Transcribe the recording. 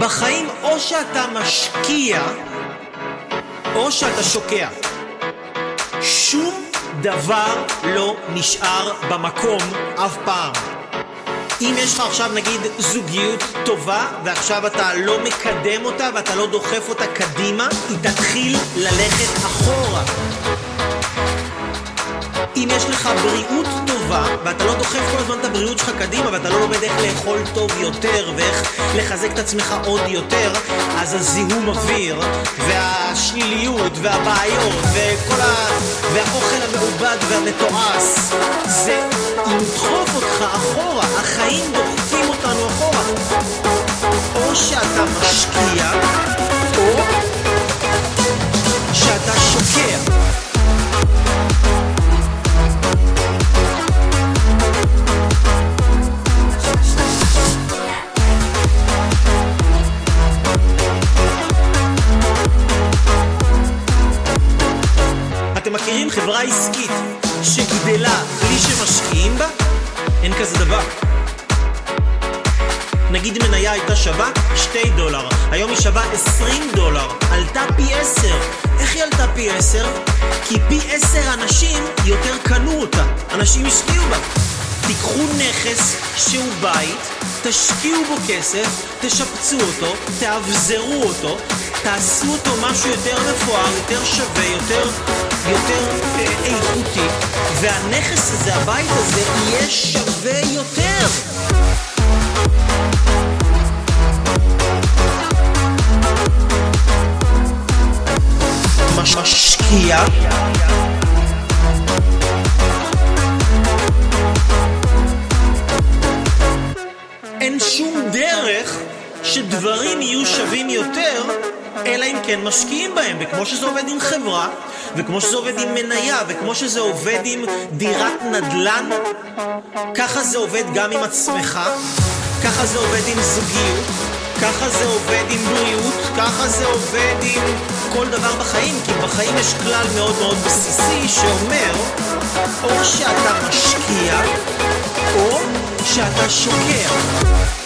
בחיים או שאתה משקיע, או שאתה שוקע. שום דבר לא נשאר במקום אף פעם. אם יש לך עכשיו נגיד זוגיות טובה ועכשיו אתה לא מקדם אותה ואתה לא דוחף אותה קדימה, היא תתחיל ללכת אחורה. אם יש לך בריאות דוחף כל הזמן את הבריאות שלך קדימה ואתה לא לומד איך לאכול טוב יותר ואיך לחזק את עצמך עוד יותר אז הזיהום אוויר והשליליות והבעיות וכל ה... והאוכל המעובד והמתועש זה לדחוף אותך אחורה, החיים דוחפים אותנו אחורה. או שאתה משקיע מכירים חברה עסקית שגדלה בלי שמשקיעים בה? אין כזה דבר. נגיד מניה הייתה שווה 2 דולר, היום היא שווה 20 דולר, עלתה פי 10. איך היא עלתה פי 10? כי פי 10 אנשים יותר קנו אותה, אנשים השקיעו בה. תיקחו נכס שהוא בית, תשקיעו בו כסף, תשפצו אותו, תאבזרו אותו, תעשו אותו משהו יותר מפואר, יותר שווה, יותר, יותר איכותי, והנכס הזה, הבית הזה, יהיה שווה יותר. משקיע אין שום דרך שדברים יהיו שווים יותר, אלא אם כן משקיעים בהם. וכמו שזה עובד עם חברה, וכמו שזה עובד עם מניה, וכמו שזה עובד עם דירת נדל"ן, ככה זה עובד גם עם עצמך, ככה זה עובד עם זוגיות, ככה זה עובד עם בריאות, ככה זה עובד עם כל דבר בחיים, כי בחיים יש כלל מאוד מאוד בסיסי שאומר, או שאתה משקיע, או שאתה שוקע.